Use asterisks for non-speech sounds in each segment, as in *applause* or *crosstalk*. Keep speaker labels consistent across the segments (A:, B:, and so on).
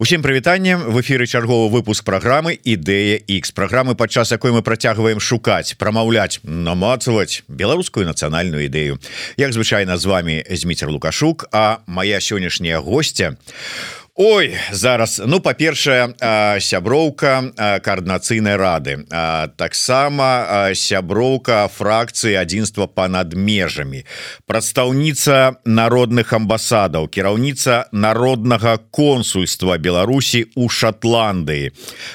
A: Усім прывітаннем в эфиры чарговы выпуск программы ідэя X программы падчас якой мы працягваем шукаць прамаўляць намацаваць беларускую нацыянальную ідэю. Як звычайна з вами Зміцер лукашук а моя сённяшняя гостця у Ой зараз ну па-першае сяброўка коаардынацыйнай рады. Таксама сяброўка фракцыі адзінства па-над межамі прадстаўніца народных амбасадаў кіраўніца народнага консульства Беларусі у Шотландыі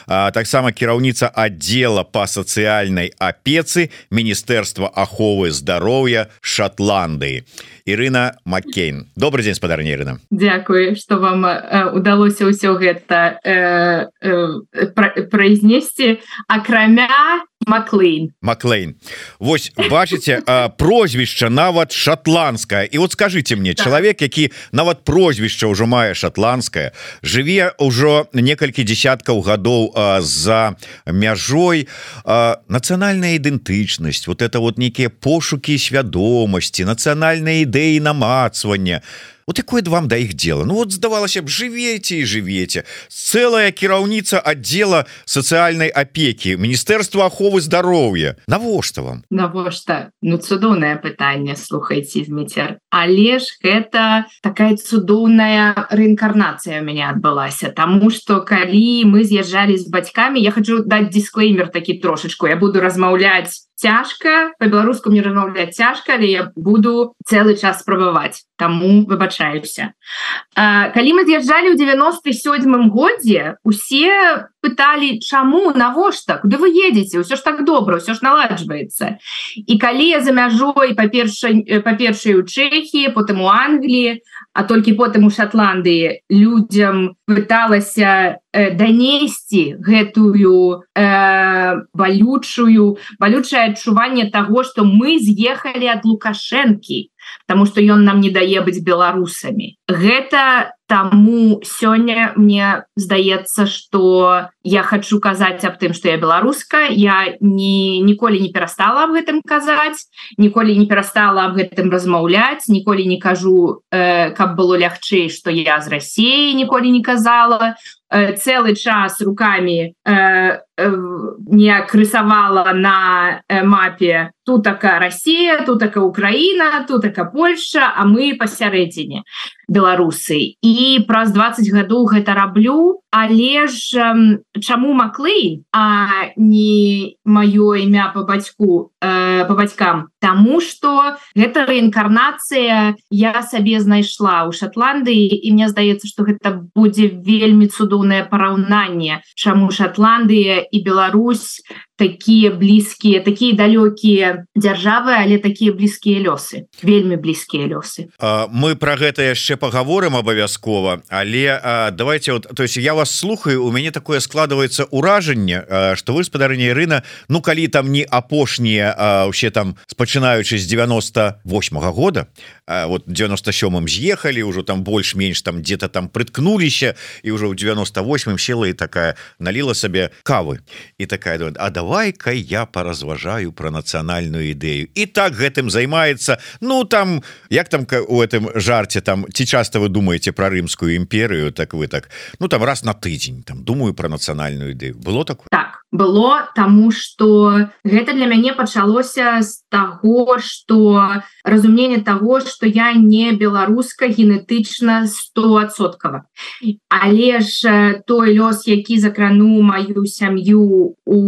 A: таксама кіраўніца аддзела па сацыяльнай апецы міністэрства аховы здароўя Шотландыі Ірына Маккейн. Добрый день спадарня Ірына.
B: Дякую что вам удалося ўсё гэта э, э, произнесці акрамя Маклейн.
A: Маклейн. Вось бачыце прозвішча нават шотландская і вот скажите мне так. чалавек які нават прозвішча ўжо мае шотландская жыве ўжо некалькі десяткаў гадоў за мяжой. Нацыянальная ідэнтычнасць вот это вот нейкія пошукі свядомасці нацыянальныя ідэі намацвання вот якое вам да іх дело Ну вот здавалася б жывеце і жывеце целая кіраўніца отдела сацыяльнай опеки міністэрства аховы здароўя навошта вам.
B: Навошта ну цудоўнае пытанне слухайте зміцер але ж гэта такая цудоўная рэінкарнацыя у мяне адбылася тому что калі мы з'язджалі з бацькамі я хочу даць дисклеймер такі трошечку. Я буду размаўляць цяжка по-беларуску мне размаўляць цяжка але я буду цэлы час спрабаваць. Таму выбачаюся. Калі мы з'язджалі ў 97 годзе усе пыталі чаму навошта куды вы едете ўсё ж так добра ўсё ж наладжваецца. І калі я за мяжой па-першай па-першай у Чэхі потым у Англіі а толькі потым у Шотландыі людзям пыталася данесці гэтую э, балючую балючае адчуванне того что мы з'ехалі ад лукашэнкі потому что ён нам не дае быць беларусамі. Гэта таму сёння мне здаецца что я хочу казаць аб тым что я беларуска. Я не ніколі не перастала об гэтым казаць ніколі не перастала об гэтым размаўляць ніколі не кажу э, каб было лягчэй что я з Россией ніколі не казала. Э, цэлы час руками э, не крысавала на мапе тут такая Россия тут такая Украина тут такая Польша а мы пасярэдзіне беларусы. І праз 20 гадоў гэта раблю але ж чаму Маклей а не маё імя по бацьку э, по бацькам? Таму что гэта рэінкарнацыя я сабе знайшла ў Шотландыі і мне здаецца что гэта будзе вельмі цудоўнае параўнанне чаму Шотландыя і Беларусь такія блізкія такія далёкія дзяржавы але такія блізкія лёсы вельмі блізкія лёсы.
A: А, мы про гэта яшчэ паговорым абавязкова але а, давайте вот то есть я вас слухаю у мяне такое складывается ўражанне что вы спадарня рына Ну калі там не апошнія усе там спачынаючы з 98 -го года а, вот 97 з'ехалі ўжо там больш-менш там где-то там прыткнуліся і ўжо ў 98 села і такая наліла сабе кавы. І такая а давай давай-ка я поразважаю про нацыянальную ідэю і так гэтым займаецца. Ну там як там у этом жарце там ці часто вы думаете про рымскую імперыю так вы так ну там раз на тыдзень там думаю про нацыянальную ідэю было такое?
B: Так было тому что гэта для мяне пачалося з того что разумение того что я не беларуска генетычна стосоткава але ж той лёс які закрану маю сям'ю у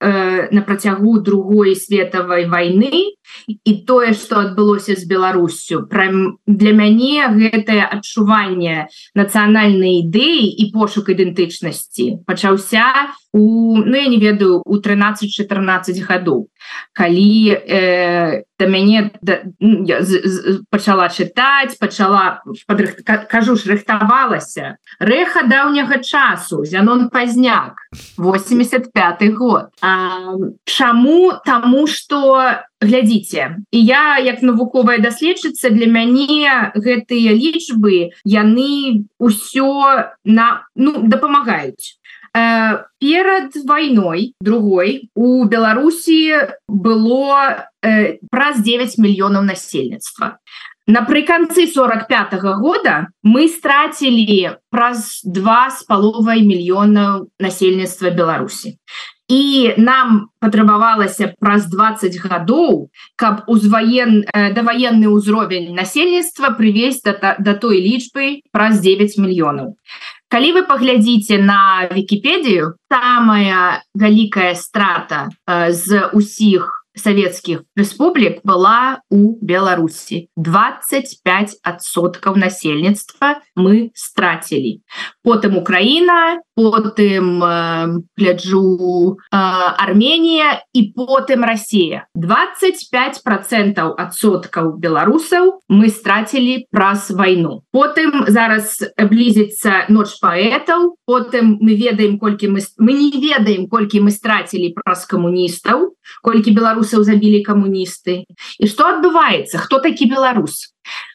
B: э, на працягу другой светавай войны і тое что адбылося з Беларусю. Прям для мяне гэтае адчуванне нацыянальнай ідэі і пошук ідэнтычнасці пачаўся у ну я не ведаю у 13-14 гадоў. Калі э, да мяне да, я з, з, пачала чытаць пачала падрых, кажу ж рыхтавалася. Рэха даўняга часу зянон пазняк 85 год. А, чаму таму что глядзіце і я як навуковая даследчыца для мяне гэтыя лічбы яны ўсё на ну дапамагаюць Э, перад вайной другой у Беларусі было э, праз 9 мільёнаў насельніцтва напрыканцы 45 -го года мы страцілі праз два з паловай мільёнаў насельніцтва Беларусі і нам патрабавалася праз 20 гадоў каб узваен э, даваенны ўзровень насельніцтва прывесці да, да той лічбы праз 9 мільёнаў калі вы паглядзіце на Вкіпедію самая вялікая страта э, з усіх савецкіх рэспублік была у Беларусі 25соткаў насельніцтва мы страцілі потым Украіна потым гляджу э, Арменія і потым Росія 25 процентаў адсоткаў беларусаў мы страцілі праз вайну потым зараз блізіцца ноч паэтаў потым мы ведаем колькі мы мы не ведаем колькі мы страцілі праз камуністаў колькі беларусаў забілі камуністы і што адбываецца хто такі беларус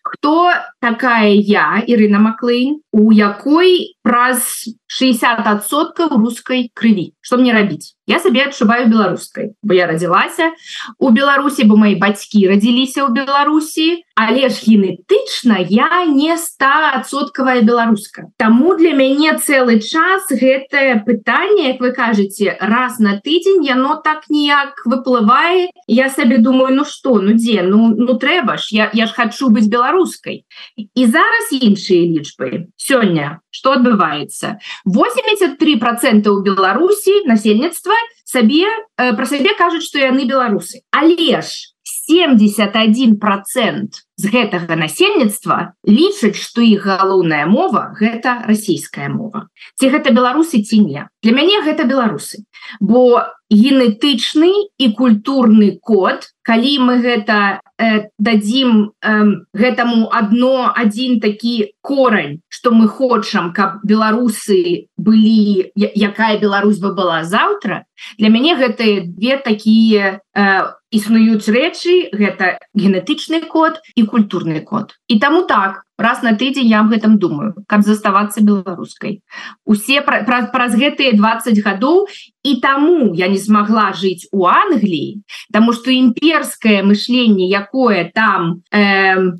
B: хто такая я Ірына Маклейн? У якой праз 60соткаў рускай крыві что мне рабіць я сабе адчуваю беларускай бо я радзілася у Беларусі бо мои бацькі радзіліся ў Беларусі але ж генетычна я не стасоткавая беларуска Таму для мяне цэлы час гэтае пытанне як вы кажаце раз на тыдзень яно так ніяк выплывае. Я сабе думаю ну что ну дзе? Ну ну трэба ж я, я ж хочу быть беларускай і зараз іншыя лічбы сёння что адбываецца 83 процента у Беларусі насельніцтва сабе э, про сабе кажуць что яны беларусы але ж 71 процент з гэтага насельніцтва лічаць что іх галоўная мова гэта расійская мова. Ці гэта беларусы ці не. Для мяне гэта беларусы. Бо генетычны і культурны код калі мы гэта э, дадзім э, гэтаму одно один такі корань что мы хочам каб беларусы былі якая Беларусь бы была заўтра для мяне гэтыя две такія э, існуюць рэчы. Гэта генетычны код і культурны код. І таму так раз на тыдзень я об гэтым думаю каб заставацца беларускай. Усе праз пра, гэтыя 20 гадоў і таму я не смогла жыць у Англіі тому что імперское мышленне якое там э,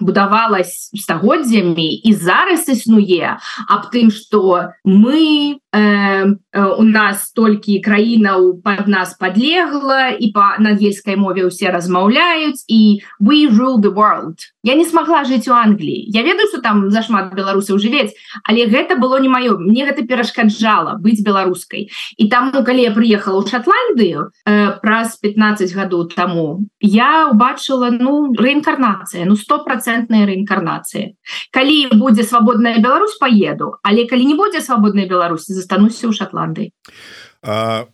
B: будавалось стагоддзямі і зараз існуе аб тым что мы э, у нас толькі краінаў под нас подлегла і по ангельской мове усе размаўляюць і we rule the world. Я не смогла жыць у Англіі я ведаю что там зашмат беларусаў жывець але гэта было не маё. Мне гэта перашкаджала быть беларускай. І таму калі я приехала ў Шотландыю э, праз 15 гадоў таму я убачыла ну реінкарнацыя ну стопроцентная реінкарнацыя калі будзе свабодная Беларусь поеду але калі не будзе свабодная Беларусі застануся ў Шотландыі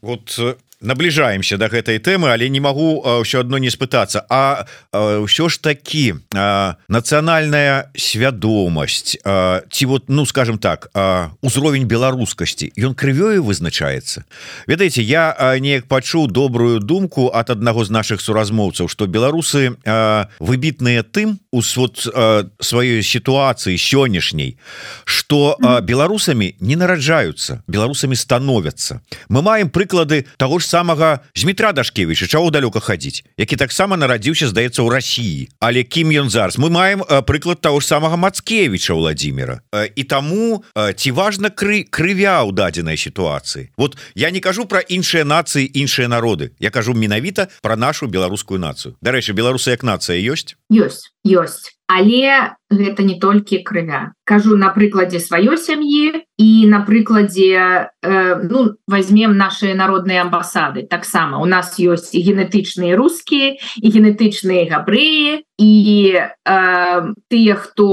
A: вот набліжаемся до гэтай тэмы але не могу ўсё одно не спытацца. А ўсё ж такі нацыянальная свядомасць ці вот ну скажем так узровень беларускасці ён крывёю вызначаецца? Ведаеце я неяк пачуў добрую думку от аднаго з наших суразмоўцаў что беларусы выбітныя тым у вот сваёй сітуацыі сённяшняй что беларусамі не нараджаюцца беларусамі становятся мы маем прыклады того ж самага Змітра Дашкевіча чаго далёка хадзіць які таксама нарадзіўся здаецца ў Росіі але кім ён зараз? Мы маем прыклад того ж самага Мацкевіча Владимира і таму ці важна кры крывя ў дадзенай сітуацыі? Вот я не кажу про іншыя нацыі іншыя народы. Я кажу менавіта про нашу беларускую нацыю. Дарэчы беларусы як нацыя ёсць
B: ёсць ёсць але гэта не толькі крывя. Кажу на прыкладзе сваёй сям'і і на прыкладзе э, ну возьмем наши народныя амбасады. Таксама у нас ёсць і генетычныя рускія і генетычныя габрэі і э, тыя хто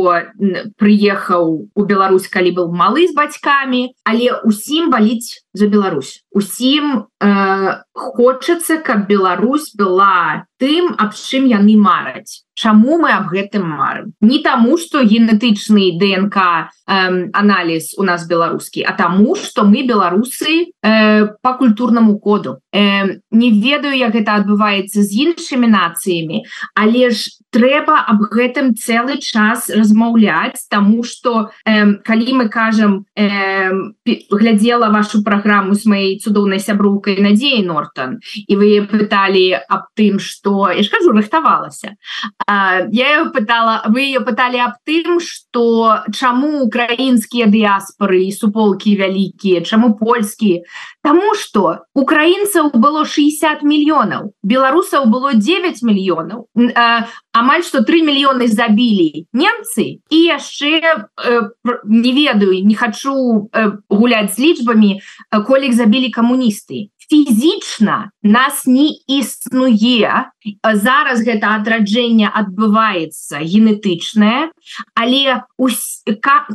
B: прыехаў у Беларусь калі быў малы з бацькамі але усім баліць за Беларусь. Усім э, хочацца каб Беларусь была тым аб чым яны мараць. Чаму мы аб гэтым марым? Не таму что генетычны ДНК э, аналіз у нас беларускі а таму что мы беларусы э, по культурнаму коду. Э, не ведаю як гэта адбываецца з іншымі нацыямі але ж трэба аб гэтым цэлы час размаўляць тому что э, калі мы кажам э, глядзела вашу праграму с моей цудоўнай сяброўкай надзеі нортон і вы пыталі аб тым что я скажу рыхтавалася. Я пытала вы ее пыталі аб тым что чаму украінскія дыаспоры і суполки вялікія чаму польскія? Таму что украінцаў было 60 мільёнаў беларусаў было 9 мільёнаў амаль что 3 мільёны забілі немцы? І яшчэ э, не ведаю не хочу э, гуляць з лічбамі э, колік забілі камуністы фізічна нас не існуе зараз гэта адраджэнне адбываецца генетычнае але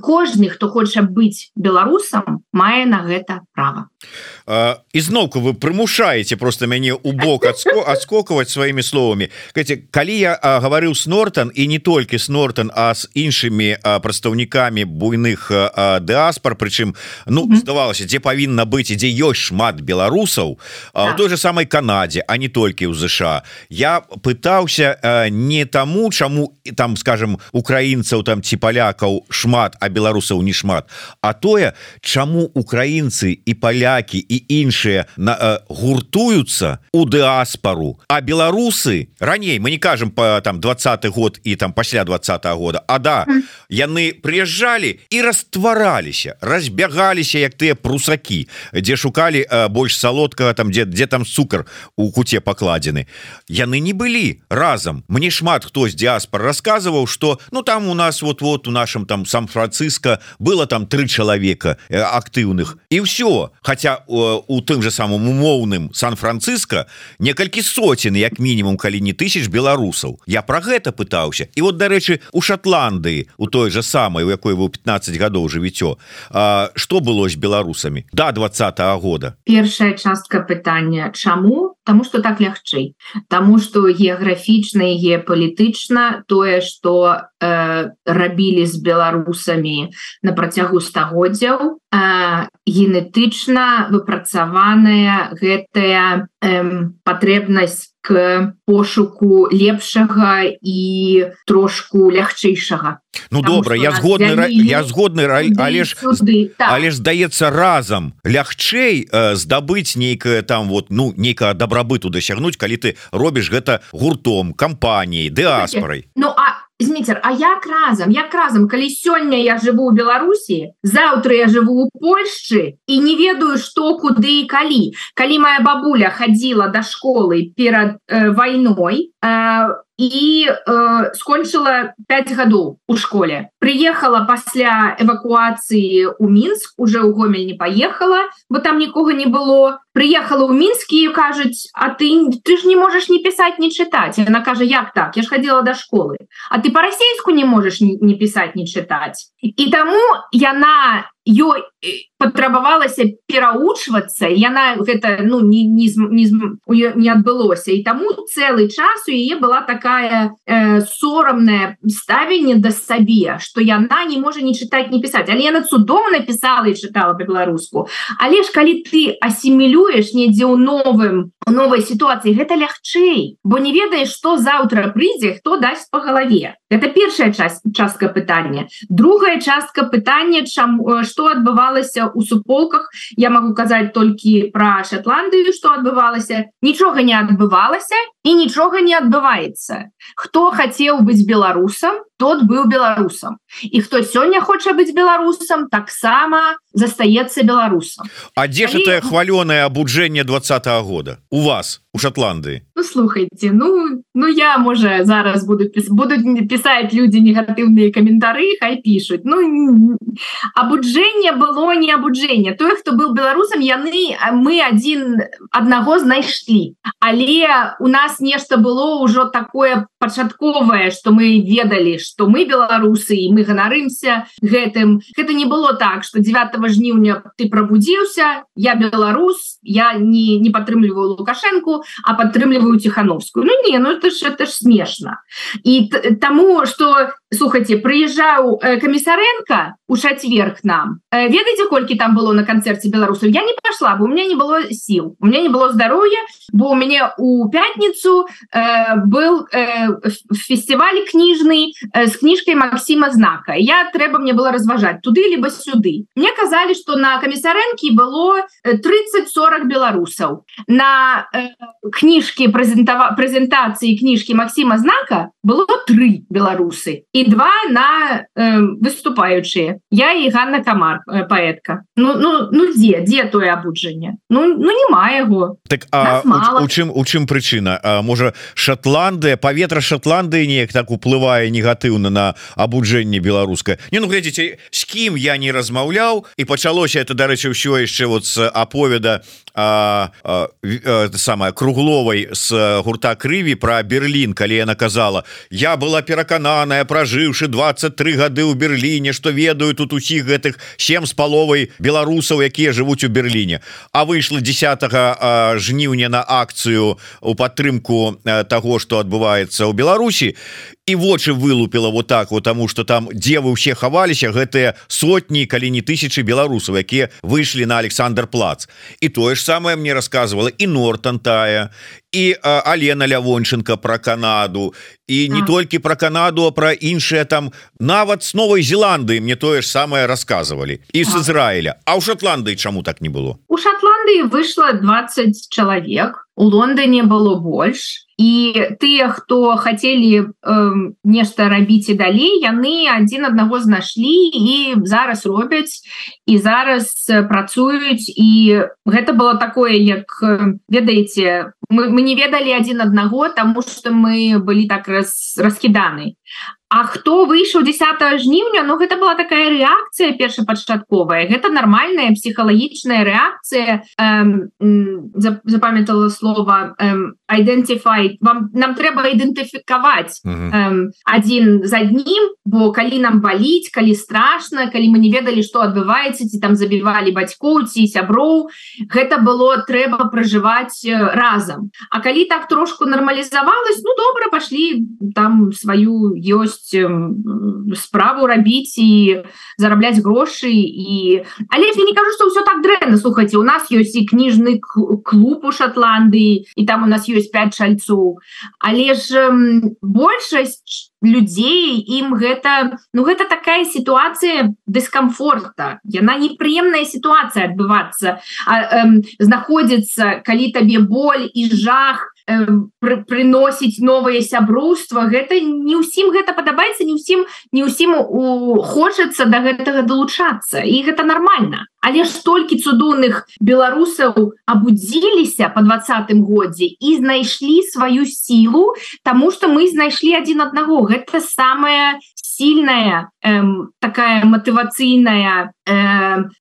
B: кожны хто хоча быць беларусам мае на гэта права.
A: Ізноўку вы прымушаеце просто мяне у бок адскокваць сваімі словамі. Калі я гаварыў с нортон і не толькі с нортон а з іншымі прадстаўнікамі буйных дыаспор прычым ну здавалася дзе павінна быць ідзе ёсць шмат беларусаў беларусаў да. у той же самой Канадзе а не толькі ў ЗША я пытаўся не таму чаму і там скажем украінцаў там ці палякаў шмат а беларусаў не шмат а тое чаму украінцы і палякі і іншыя на гуртуюцца у дыаспору а беларусы раней мы не кажам по там двадцатый год і там пасля двадцатого года. А да яны прыязджалі і раствараліся разбягаліся як тыя прусакі дзе шукалі больш салодка солодкого там где где там цукар у куце покладены. Яны не былі разам мне шмат хто з диаспор рассказываў что ну там у нас вот вот у нашем там сан-франциско было там три человека э, актыўных і все хотя у, у тым же самым умоўным сан-франциско некалькі сотен як мінімум калі не тысяч беларусаў. Я про гэта пытаўся. І вот дарэчы у Шотландыі у той же самой у якой вы 15 гадоў жывіццё что было з беларусамі до да, двадцатого года.
B: Першая частка частка пытання чаму тому что так лягчэй тому что геаграфічна і геапалітычна тое что э, рабілі з беларусамі на працягу стагоддзяў э, генетычна выпрацаваная гэтая э, патрэбнасць к пошуку лепшага і трошку лягчэйшага
A: Ну добра я згодны вялі... я згодны але ж так. але ж здаецца разам лягчэй э, здабыць нейкае там вот ну нейкага добрабыту дасягнуць калі ты робіш гэта гуртом кампаніяй дыаспорай.
B: Ну а Зміцер А як разам як разам калі сёння я жыву ў Беларусі заўтра я жыву у Польшчы і не ведаю што куды і калі. Калі моя бабуля хадзіла да школы перад э, вайной э, і э, скончыла 5 гадоў у школе. Приехала пасля эвакуацыі у мінск уже ў гомель не поехала бо там нікога не было приехала ў мінскі кажуць А ты ты ж не можаш не пісаць не чытаць она кажа як так? Я ж хадзіла до школы А ты по-расейску не можаш не, не пісаць не чытаць і таму яна ёй патрабавалася пераучвацца яна гэта ну не не, не, не адбылося і таму цэлы час у яе была такая э, сорамная ставенне да сабе что яна не можа не чытаць не пісаць але яна цудоўна пісала і чытала по-беларуску але ж калі ты асімілюеш недзе ў новым у новой сітуацыі гэта лягчэй бо не ведаеш что заўтра прыйдзе хто дасць по галаве это першая часть частка пытання другая частка пытання чам что што адбывалася у суполках. Я могу казаць толькі пра Шотландыю что адбывалася нічога не адбывалася і нічога не адбываецца хто хацеў быць беларусам тот быў беларусам і хто сёння хоча быць беларусам таксама застаецца беларусам
A: А дзе ж это хвалёнае абуджэнне двадцатого года? У вас у Шотландыі
B: ну, слухайте ну ну я можа зараз буду будуць пісаць людзі негатыўныя каментары хай пишутць ну абуджэнне было не абуджэнне тое хто быў беларусам яны мы адзін аднаго знайшлі але у нас нешта было ўжо такое пачатковае что мы ведалі что мы беларусы і мы ганарымся гэтым. Гэта не было так что 9 жніўня ты пробудзіўся я беларус я не не падтрымліваю лукашенко а падтрымліваю ціхановскую Ну не ну это ж это ж смешна. І таму что слухайте приезжаю э, комиссаренко у четверг нам. Э, ведаете колькі там было на концерте беларусов я не пошла бы у меня не было сил у меня не было здоровья бо у меня у пятницу э, был э, фестиваль кніжный э, с кніжкой Максима знака. Я трэба мне было разважать туды либо сюды. Мне казали что на комиссаренке было 30-40 беларусаў на э, кніжке прэзентава прэзентацыі кніжкі Максима знака было три беларусы і два на э, выступаючыя. Я і Ганна камар э, паэтка. Ну ну ну дзе? Дзе тое абуджанне? Ну ну няма яго.
A: Так а у чым у чым прычына? Можа Шотландыя паветра Шотландыі неяк так уплывае негатыўна на абуджэнне беларускае? Не ну глядзіце з кім я не размаўляў і пачалося это дарэчы ўсё яшчэ вот з аповеда самая кругловай с гурта крыві про Берлін калі яна казала я была перакананая пражыўшы 23 гады ў Берліне что ведаю тут усіх гэтых сем з паловай беларусаў якія жывуць у Берліне а выйшла 10 жніўня на акцыю у падтрымку того что адбываецца ў Беларусі і вочы вылупила вот так вот тому что там дзе вы усе хаваліся гэтыя сотні калі не тысячи беларусаў якія выйшлі на Александр плац. І тое ж самое мне рассказывала і нортон тая і Алена лявонченко про Канаду. І не а. толькі про Канаду а про іншыя там нават с новой Зеландыі мне тое ж самое рассказывалі і з Ізраіля. А ў Шотландыі чаму так не было?
B: У Шотландыі выйшла 20 чалавек у Лондоне было больш. І тыя хто хацелі э, нешта рабіць і далей яны адзін аднаго знайшлі і зараз робяць і зараз працуюць. І гэта было такое як ведаеце мы, мы не ведалі адзін аднаго тому что мы былі так раз раскіданы А хто выйшаў 10 жніўня? Ну гэта была такая рэакцыя першапачатковая. Гэта нармальная псіхалагічная рэакцыя запамятала слова identify вам нам трэба ідэнтыфікаваць адзін за аднім бо калі нам баліць калі страшна калі мы не ведалі што адбываецца ці там забівалі бацькоў ці сяброў гэта было трэба пражываць разам. А калі так трошку нармалізавалась Ну добра пашлі там сваю ёсць справу рабіць і зарабляць грошы і але я не кажу что ўсё так дрэнна слухайте у нас ёсць і кніжны клуб у Шотландыі і там у нас ёсць 5 шальцоў але ж большасць людзей ім гэта ну гэта такая сітуацыя дыскамфорта яна непрыемная сітуацыя адбывацца знаходзіцца калі табе боль і жах пры, прыносіць новае сяброўства гэта не ўсім гэта падабаецца не ўсім не ўсім у хочацца да гэтага далучацца. І гэта нормально але ж столькі цудоўных беларусаў абудзіліся по двадцатым годзе і знайшлі сваю сілу тому что мы знайшлі адзін аднаго. Гэта самая сильная эм, такая мотывацыйная э,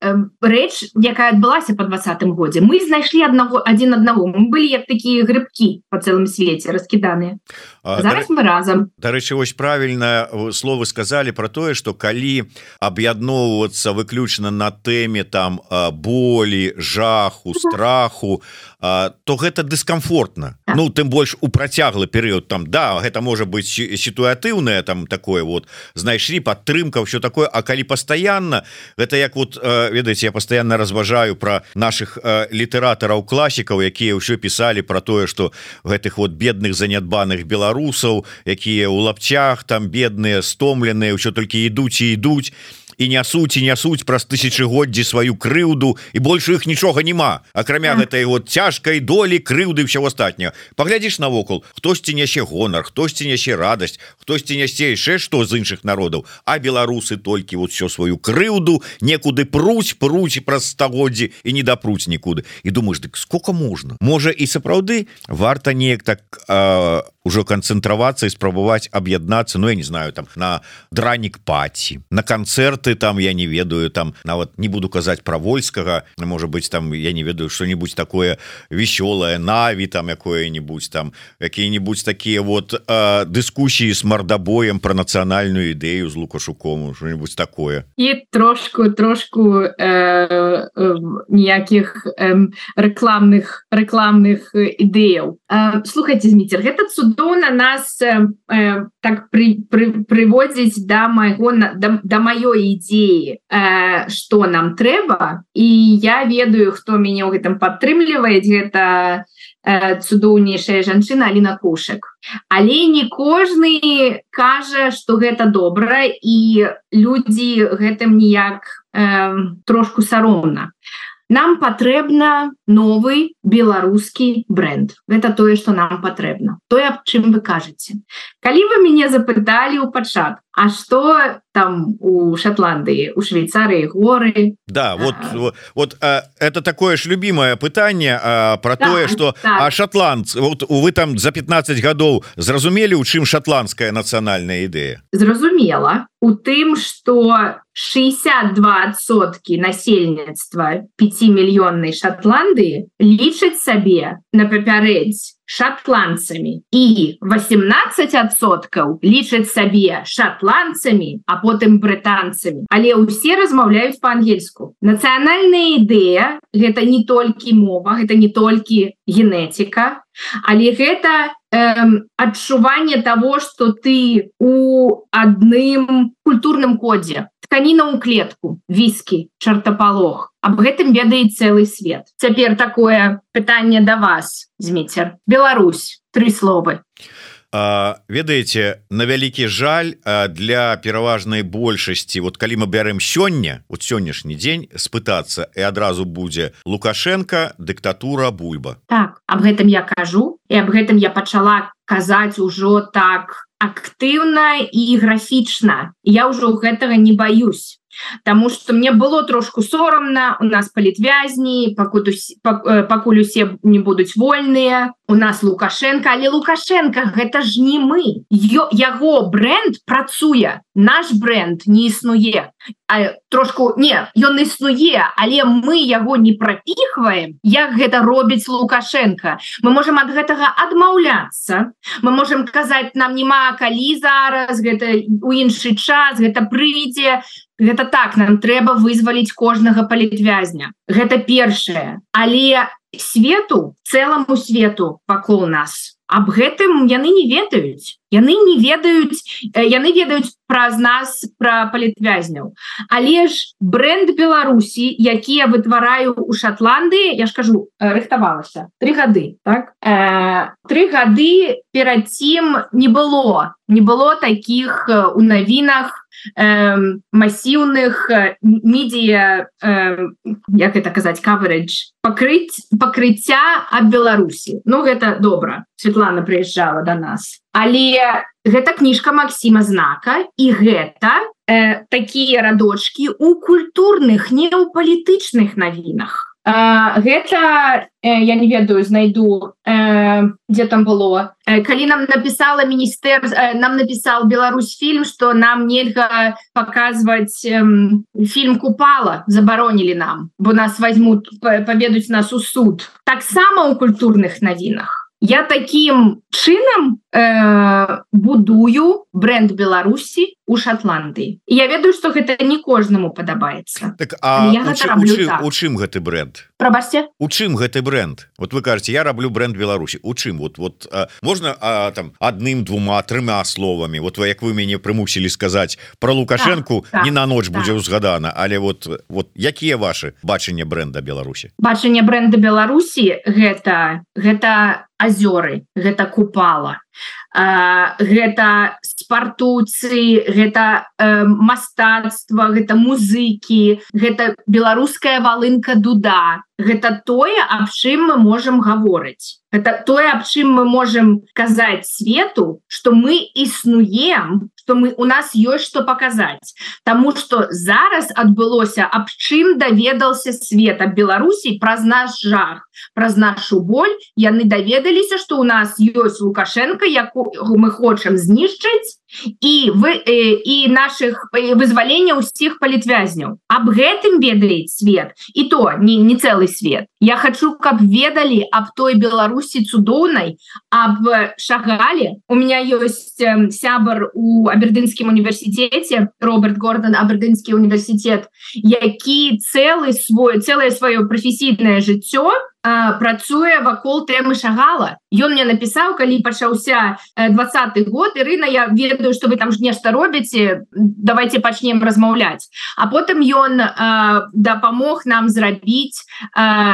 B: э, рэч якая адбылася по двадцатым годзе. Мы знайшлі аднаго один аднаго. Мы былі як такія грыбкі по цэлым свеце раскіданыя. Зараз мы разам.
A: дарэчы вось правільна словы сказали про тое что калі аб'ядноўвацца выключна на тэме там болі жаху страху то гэта дыскамфортна. Так. Ну тым больш у працяглы перыяд там да гэта можа быть сітуатыўнае там такое вот знайшлі падтрымка все такое А калі пастаянна гэта як вот ведаеце я постоянно разважаю про наших літаратараў класікаў якія ўсё писали про тое что гэтых вот бедных занядбаных беларусаў якія у лапчах там бедныя стомленыя ўсё толькі ідуць і ідуць. і нясуць і нясуць праз тысячагоддзі сваю крыўду і больше іх нічога няма акрамя гэтай вот цяжкай долі крыўды ўсё астатняго паглядзіш навокал хтосьці нясе гонар хтосьці нясе радасць хтосьці нясе яшчэ што з іншых народаў а беларусы толькі вот все сваю крыўду некуды пруць пруць праз стагоддзі і не дапруць нікуды. І думаешь дык сколько можна? Можа і сапраўды варта неяк так а, ўжо канцэнтравацца і спрабаваць аб'яднацца Ну я не знаю там на дранік паці на канцэрты там я не ведаю там нават не буду казаць про вольскага может быть там я не ведаю что-нибудь такое вясёлае наві там якое-нибудь там какие-нибудь такія вот дыскусіі с мордабоем про нацыянальную ідэю з лукашукому что-нибудь такое.
B: І трошку трошку э, э, ніякіх э, рекламных рекламных ідэяў э, слухайте зміцер гэта цуд цудоўна нас э, э, так при, при, приводзіць да майго да, да маёй ідзеі э, что нам трэба і я ведаю хто мяне ў гэтым падтрымлівае гэта э, цудоўнейшая жанчына Аліна кушак але не кожны кажа что гэта добра і людзі гэтым ніяк э, трошку саромна нам патрэбна новый беларускі бренд. Это тое что нам патрэбна тое аб чым вы кажаце калі вы мяне запыталі ў пачатку А что там у Шотландии, у Швейцарии горы?
A: Да, вот, а, вот, вот а, это такое ж любимое пытание а, про да, то, что а шотландцы, вот вы там за 15 годов зразумели, у чем шотландская национальная идея?
B: Зразумела. У тым, что 62% насельніцтва 5мільённай Шотландии лічаць сабе на папярэдзь шотландцамі і 18соткаў лічаць сабе шотландцамі а потым брытанцамі але ўсе размаўляюць по-ангельску нацыянальная ідэя гэта не толькі мова гэта не толькі генетика але гэта адчуванне того что ты у адным культурным кодзе тканіна ў клетку віскі чартапалох аб гэтым ведае цэлы свет. Цяпер такое пытанне да вас зміцер Беларусь три словы
A: ведаеце на вялікі жаль для пераважнай большасці вот калі мы бярем сёння вот сённяшні дзень спытацца і адразу будзе лукашенко дыктатура бульба.
B: Так об гэтым я кажу і об гэтым я пачала казаць ужо так актыўна і графічна. Я ўжо гэтага не баюсь Таму что мне было трошку сорамна у нас палітвязні пакуль пакуль усе не будуць вольныя у нас лукашенко але лукашенко гэта ж не мы. Ё, яго бренд працуе наш бренд не існуе а трошку не ён існуе але мы яго не прапіхваем як гэта робіць лукашенко? Мы можем ад гэтага адмаўляцца. Мы можем казаць нам няма калі зараз гэта у іншы час гэта прыйдзе Гэта так нам трэба вызваліць кожнага палітвязня. Гэта першае, але свету цэламу свету вакол нас. Аб гэтым яны не ведаюць. Яны не ведаюць, яны ведаюць праз нас пра палітвязняў. Але ж бренд Беларусі, які я вытвараю ў Шатландыі, я ж кажу, рыхтавалася три гады. Так? Э, три гады перад цім не было, не было такіх у навінах, э, массіўных медіа э, як это казаць coverage пакрыць пакрыцця ад Беларусі Ну гэта добра Светлана прыязджала до да нас. Але гэта кніжка Масіма знака і гэта э, такія радочки у культурных не ў палітычных навінах гэта э, я не ведаю знайду э, где там было. Э, калі нам написала міністер нам написал Беларусь фільм что нам нельга показывать фільм купала забаронілі нам бо нас возьмут поведуць нас у суд. Таксама у культурных навінах я таким чынам э, будую бренд Беларусі у Шотландыі я ведаю что гэта не кожнаму падабаецца.
A: Так, у, чым, так. у чым гэты бренд
B: прабачце
A: у чым гэты бренд? Вот вы кажаце я раблю бренд Беларусі. У чым? Вот вот а, можна а, там адным двума трыма словамі? Вот вы як вы мяне прымусілі сказаць про лукашенко так, так, не на ноч так. будзе ўзгадана. Але вот вот якія ваши бачанне бренда Беларусі?
B: Бачанне бренда Беларусі гэта гэта азёры гэта купала. Гэта спартуцы гэта э, мастацтва гэта музыкі гэта беларуская валынка дуда гэта тое аб чым мы можемм гаворыць. Это тое аб чым мы можемм казаць свету что мы існуем что мы у нас ёсць что показаць Таму что зараз адбылося аб чым даведался света Беларусій праз наш жах праз нашу боль. Яны даведаліся что у нас ёсць лукашенко яку мы хочам знішчыць і вы і наших вызвалення ўсіх палітвязняў аб гэтым ведаюць свет і то не не цэлы свет. Я хочу каб ведалі аб той беларусі цудоўнай аб шагалі у меня ёсць сябар у абердынскім універсітэце Роберт гордон абердынскі універсітет які цэлы свой цэлае сваё прафесійнае жыццё працуе вакол тэмы шагала. Ён мне напісаў калі пачаўся двадцатый год Ірына я ведаю что вы там ж нешта робіце давайте пачнем размаўляць. А потым ён дапамог нам зрабіць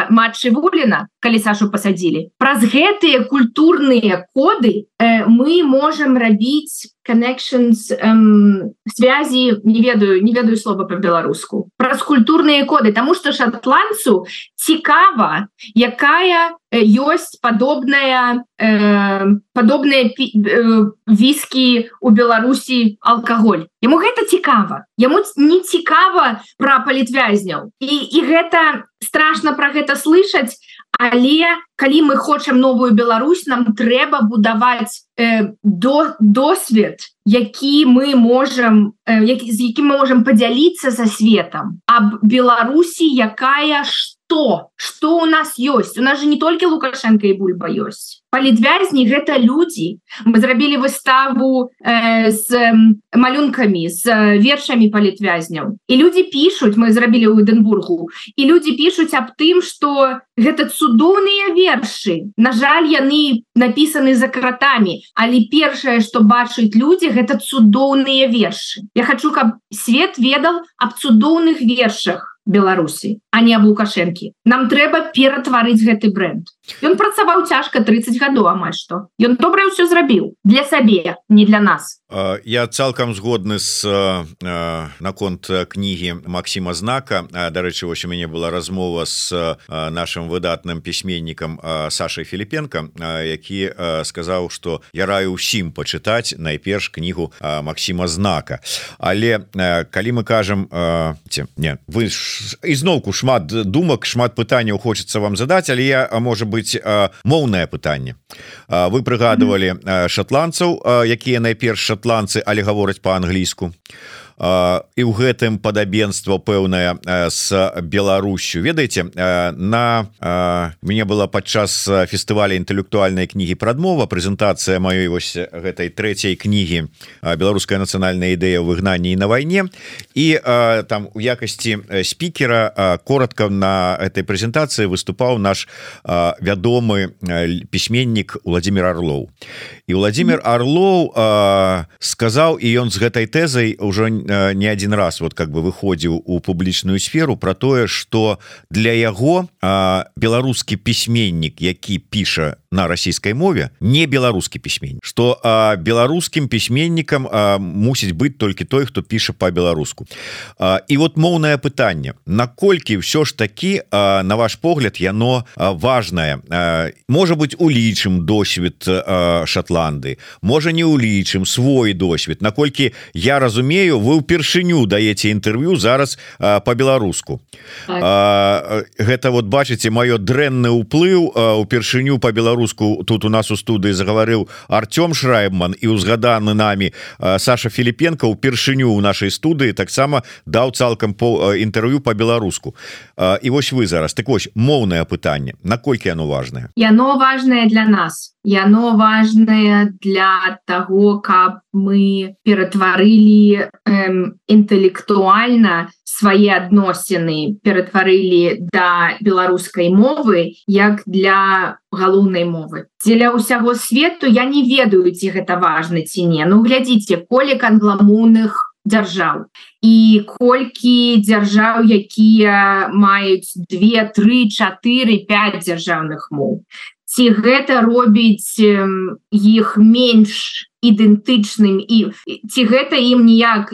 B: матчы вуліна калі Сашу пасадзілі. Праз гэтыя культурныя коды мы можем рабіць connections эм, связи не ведаю не ведаю слова по-беларуску праз культурныя коды тому что шотландцу цікава якая ёсць падобная э, падобныя э, віскі у Беларусі алкаголь. Ему гэта цікава. Яму не цікава про палітвязняў. І і гэта страшно про гэта слышаць але калі мы хочам новую Беларусь нам трэба будаваць э, до досвед які мы можем э, які, з якім мы можем подзяліцца со светом об Беларусі якая что? Что у нас есть? У нас же не только лукашенко и бульба ёсць палітвязні гэта людзі мы зрабілі выставу э, з э, малюнкамі з э, вершамі палітвязняў і людзі пишутць мы зрабілі ў эденбургу і людзі пишутць аб тым что гэта цудоўныя вершы на жаль яны напісаны за кратамі але першае что бачыць людзі гэта цудоўныя вершы. Я хочу каб свет ведал аб цудоўных вершах Беларусі а не об лукашэнкі. Нам трэба ператварыць гэты бренд Ён працаваў цяжка 30 гадоў амаль што. Ён добра ўсё зрабіў. Для сабе не для нас.
A: Я цалкам згодны з наконт кнігі Масіма знака. Дарэчы вось у мяне была размова з нашим выдатным пісьменнікам Сашай Філіпенко які сказаў что я раю ўсім пачытаць найперш кнігу Масіма знака але калі мы кажам не вы ізноўку шмат думак шмат пытанняў хочется вам задаць але я можа быть моўнае пытанне. Вы прыгадывалі шотландцаў якія найперш шотландцы але гавораць по-англійску а і ў гэтым падабенства пэўная с Беларусю. Ведаеце на мне была падчас фестываля інтэлектуальнай кнігі прадмова прэзентацыя маёй вось гэтай трэцяй кнігі беларуская нацыянальная ідэя выгнанні на вайне і там у якасці спікера коротко на этой прэзентацыі выступаў наш вядомы пісьменнік Владимир Орлоў і Владимир Орлоў сказаў і ён з гэтай тэзай ўжо не Э, не один раз вот как бы выходзіў у публічную сферу про тое что для яго беларускі пісьменнік які піша на расійскай мове не беларускі пісьменнік что беларускім пісьменнікам мусіць быть толькі той хто піша по-беларуску і вот моўнае пытанне наколькі все ж таки на ваш погляд яно важное? Можа быть улічым досвед Шотланды можа не улічым свой досвед наколькі я разумею вы упершыню даеце інтэрв'ю зараз по-беларуску гэта вот бачыце маё дрэнны ўплыў упершыню по-беларуску тут у нас у студыі загаварыў Артём шрайбман і узгаданы нами Саша Філіпенко упершыню у нашай студыі таксама даў цалкам по інтэрв'ю по-беларуску і вось вы зараз. Так вось моўнае пытанне. Наколькі оно важное
B: яно важное для нас яно важное для того каб мы ператварылі інтэлектуальна свае адносіны ператварылі да беларускай мовы як для галоўнай мовы. Дзеля ўсяго свету я не ведаю ці гэта важны ці не. Ну глядзіце колек англамоўных дзяржаў. І колькі дзяржаў якія маюць 2 3 4 5 дзяржаўных моў ці гэта робіць іх менш ідэнтычным і ці гэта ім ніяк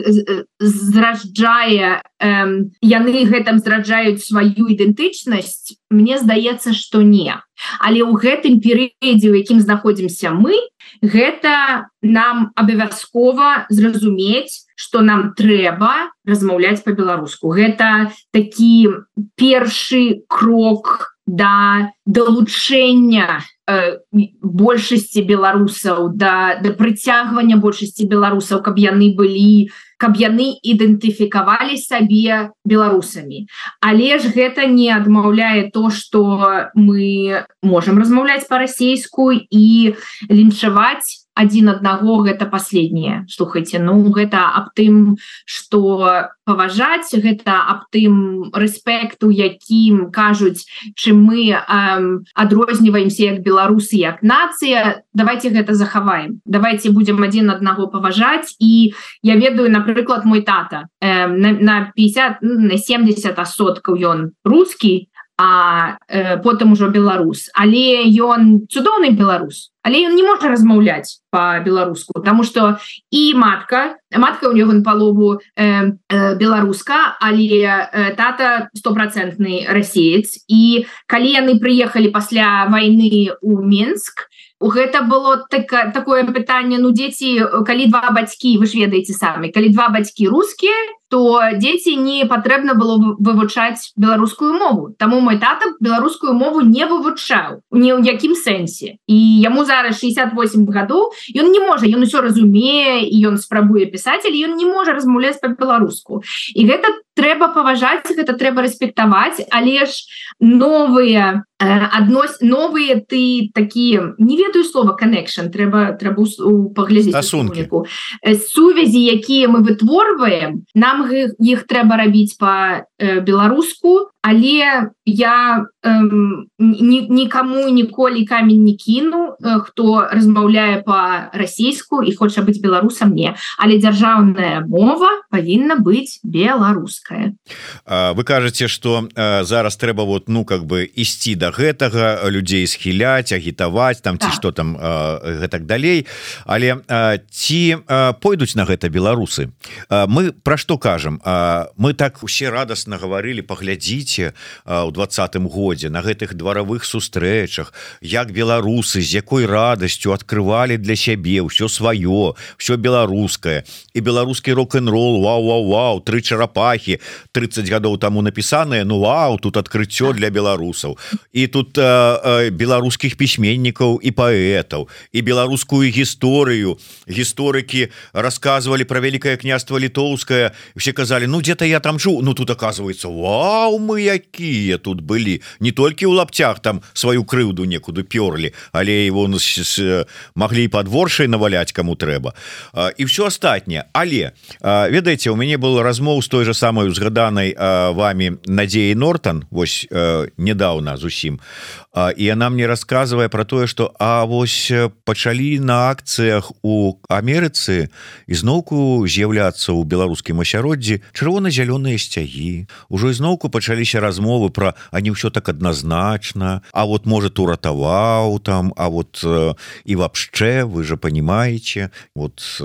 B: зраджае яны гэтым зраджаюць сваю ідэнтычнасць? Мне здаецца што не. Але ў гэтым перыядзе у якім знаходзімся мы гэта нам абавязкова зразумець что нам трэба размаўляць по-беларуску гэта такі першы крок да далучэння э, большасці беларусаў да да прыцягвання большасці беларусаў каб яны былі каб яны ідэнтыфікавалі сабе беларусамі. Але ж гэта не адмаўляе то что мы можемм размаўляць по-расейску і лінчаваць один аднаго гэта последнее слухайте ну гэта аб тым что паважаць гэта аб тым рэспекту якім кажуць чым мы адрозніваемся як беларусы як нацыя. Давайте гэта захаваем. Давайте будем один аднаго паважаць. І я ведаю напрыклад мой тата. Э, на, на 50 на 70 соткаў ён русский а э, потым ужо беларус але ён цудоўны беларус але ён не можа размаўляць по-беларуску тому что і матка матка у него на палову э, э, беларуска але э, тата стопроцентный расеец. І калі яны прыехалі пасля войны у Менск гэта было так такое пытанне ну дзеці калі два бацькі вы ж ведаеце самі калі два бацькі рускія то дзеці не патрэбна было вывучаць беларускую мову. Таму мой тата беларускую мову не вывучаў ні ў якім сэнсе. І яму зараз 68 гадоў ён не можа ён усё разумее і ён спрабуе пісаць ён не можа размаўляць по-беларуску і гэта трэба паважаць гэта трэба рэспектаваць але ж новыя аднось новыя ты такія не ведаю слова connection трэба трэба паглядзець
A: сумку
B: сувязі якія мы вытворваем нам іх трэба рабіць по беларуску але я эм, никому ніколі камень не кіну хто размаўляе по-расійску і хоча быць беларусам мне але дзяржаўная мова павінна быць беларуская
A: вы кажаце что зараз трэба вот ну как бы ісці до да гэтага людзей схіляць агітаваць там ці что там гэтак далей. Але ці пойдуць на гэта беларусы? Мы про что кажам? Мы так усе радостно гаварылі паглядзіце у двадцатым годзе на гэтых дваравых сустрэчах як беларусы з якой радасцю открывалі для сябе ўсё сваё все беларускае. І беларускі рок-н-рол Вау Вау Вау тры чарапахи 30 гадоў таму напісаныя Ну Вау тут адкрыццё для беларусаў. І тут э, беларускіх пісьменнікаў і паэтаў і беларускую гісторыю. Гісторыкі рассказывалі про вялікае княства літоўскае все казалі Ну где-то я там жу Ну тут оказывается Вау мы якія тут былі не толькі ў лапцях там сваю крыўду некуды пёрлі але его маглі подворшай наваляць кому трэба. І все астатняе але ведаеце у мяне было размоў з той же самой узгаданай вами Надзеі Нортан вось недавно зусім. І яна мне рассказывае про тое что А вось пачалі на акцыях у Амерыцы ізноўку з'яўляцца ў беларускім асяроддзі чырвона-зялёныя сцягі. Ужо ізноўку пачаліся размовы про они ўсё так адназначна А вот может уратаваў там А вот і вообще вы же понимаете вот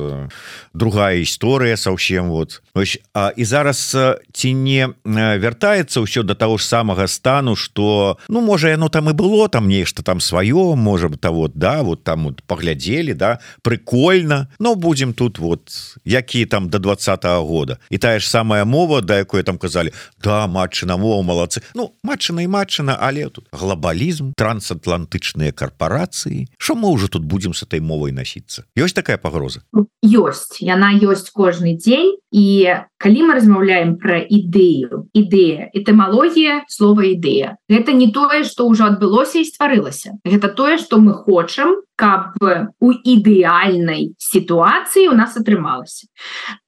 A: другая гісторыя совсем вот. Ось, а, і зараз ці не вяртаецца ўсё до того ж самага стану что ну можа яно там і было там нешта там сваё можа того да вот там вот паглядзелі да прикольно но будем тут вот які там до два года. І тая ж самая мова да якое там казалі да матчына мова малацы ну матчына і матчына але тут глобалізм трансатлантычныя карпорацыі що мы уже тут будем с этой мовай носіцца ёсць такая пагроза
B: ёсць яна ёсць кожны дзень і калі мы размаўляем про ідэю ідэя этымалогія слова ідэя гэта не тое что ўжо адбылося і стварылася гэта тое что мы хочам каб у ідэальнай сітуацыі у нас атрымалася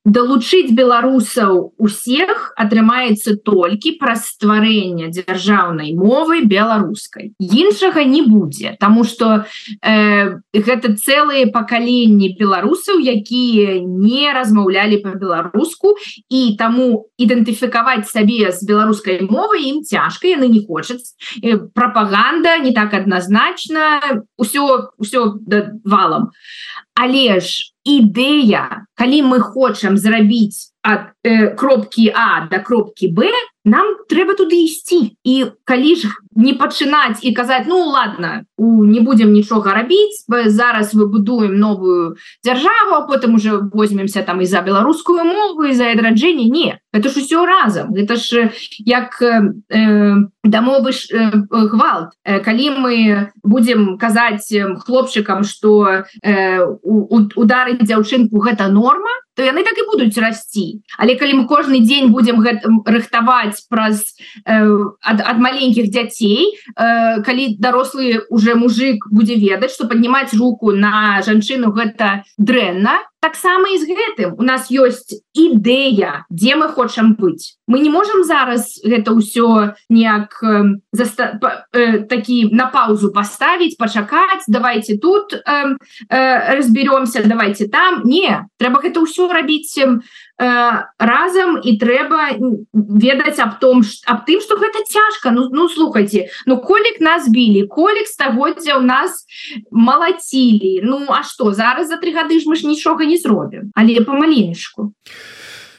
B: далучыць беларусаў усех атрымаецца толькі праз стварэння дзяржаўнай мовы беларускай. Іншага не будзе Таму что э, гэта цэлыя пакаленні беларусаў якія не размаўлялі по-беларуску і таму ідэнтыфікаваць сабе з беларускай мовы ім цяжка яны не хочуць. Прапаганда не так адназначна ўсё ўсё валам. Але ж ідэя калі мы хочам зрабіць ад э, кропкі А да кропкі Б нам трэба туды ісці. І калі ж не пачынаць і казаць ну ладно у не будем нічога рабіць зараз выбудуем новую дзяржаву потым уже возьмемся там і за беларускую мову і за адраджэнне не это ж усё разам. Это ж як э, дамовы ж э, гвалт. Э, калі мы будем казаць хлопчыкам что э, удары дзяўчынку гэта норма то яны так і будуць расці але калі мы кожны дзень будем рыхтаваць праз э, ад, ад маленькіх дзяцей э, калі дарослы уже мужик будзе ведаць что поднимаць руку на жанчыну гэта дрэнна таксама і з гэтым у нас ёсць ідэя дзе мы хочам быць мы не можем зараз гэта ўсё неяк э, заста... э, такі на паузу поставить пачакаць давайте тут э, э, разберемся давайте там. Не трэба гэта ўсё рабіць э, разам і трэба ведаць аб том аб тым что гэта цяжка. Ну ну слухайте ну колік нас білі колік стагоддзя у нас малацілі. Ну а что зараз за три гады ж мы ж нічога не зробім. Але памаленечку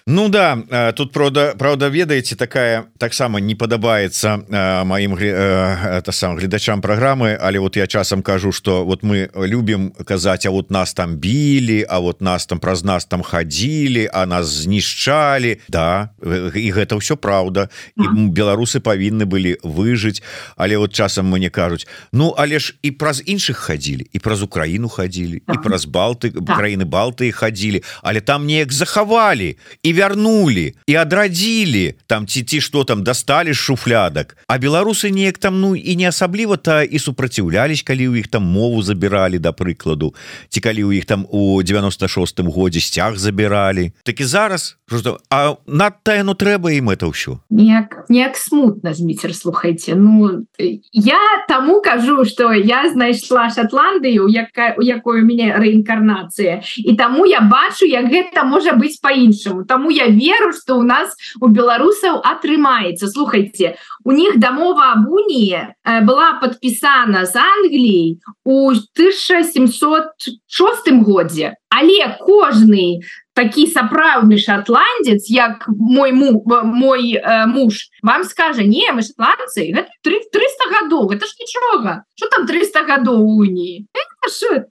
A: Ну да тут правда правда ведаеце такая таксама не падабаецца маім это сам гледачам праграмы але вот я часам кажу что вот мы любім казаць А вот нас там білі А вот нас там праз нас там хадзілі а нас знішчалі Да і гэта ўсё праўда. І беларусы павінны былі выжыць. Але вот часам мне кажуць Ну але ж і праз іншых хадзілі і праз Украіну хадзілі і праз балты краіны Балтыі хадзілі але там неяк захавалі і вярнули і адрадзілі там ці ці что там дасталі шуфлядак а беларусы неяк там ну і не асабліва та і супраціўлялись калі ў іх там мову забіралі да прыкладу ці калі ў іх там у 96 годзе сцяг забіралі такі зараз что а надта яно трэба ім это ўсё
B: неяк неяк смутна зміцер слухайте. Ну я таму кажу что я знайшла шотландыю якая у якой у мяне рэінкарнацыя і таму я бачу як гэта можа быць по-іншаму таму Таму я веру, што ў нас у беларусаў атрымаецца. слухайте, у них дамова аб уніі э, была подпісана з Англіяй у 1706 годзе. Але кожны такі сапраўдны шотландец як мой му мой э, муж вам скажа не мы шотландцы 300 гадоў это ж нічога что там 300 гадоў уніі